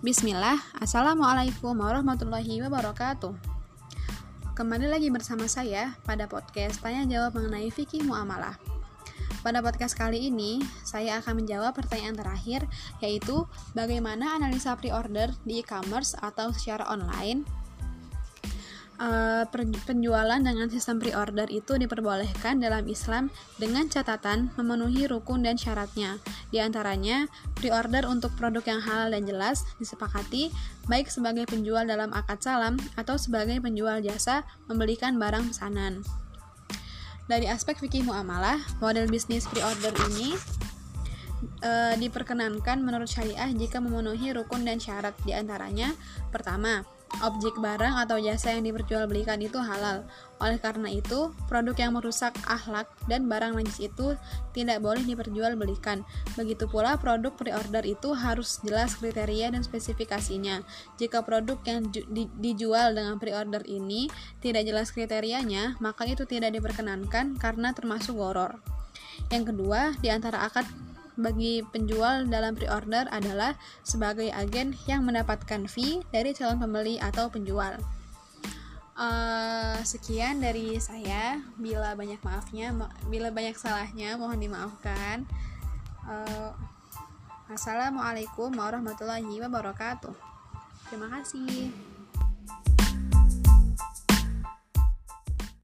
Bismillah, Assalamualaikum warahmatullahi wabarakatuh. Kembali lagi bersama saya pada podcast Tanya Jawab mengenai fikih muamalah. Pada podcast kali ini, saya akan menjawab pertanyaan terakhir Yaitu, bagaimana analisa pre-order di e-commerce atau secara online? Uh, penjualan dengan sistem pre-order itu diperbolehkan dalam Islam dengan catatan memenuhi rukun dan syaratnya. Di antaranya, pre-order untuk produk yang halal dan jelas disepakati baik sebagai penjual dalam akad salam atau sebagai penjual jasa membelikan barang pesanan. Dari aspek fikih muamalah, model bisnis pre-order ini e, diperkenankan menurut syariah jika memenuhi rukun dan syarat di antaranya pertama objek barang atau jasa yang diperjualbelikan itu halal. Oleh karena itu, produk yang merusak akhlak dan barang najis itu tidak boleh diperjualbelikan. Begitu pula produk pre-order itu harus jelas kriteria dan spesifikasinya. Jika produk yang dijual dengan pre-order ini tidak jelas kriterianya, maka itu tidak diperkenankan karena termasuk goror. Yang kedua, di antara akad bagi penjual dalam pre-order adalah sebagai agen yang mendapatkan fee dari calon pembeli atau penjual. Uh, sekian dari saya. Bila banyak maafnya, bila banyak salahnya, mohon dimaafkan. Uh, Assalamualaikum warahmatullahi wabarakatuh. Terima kasih.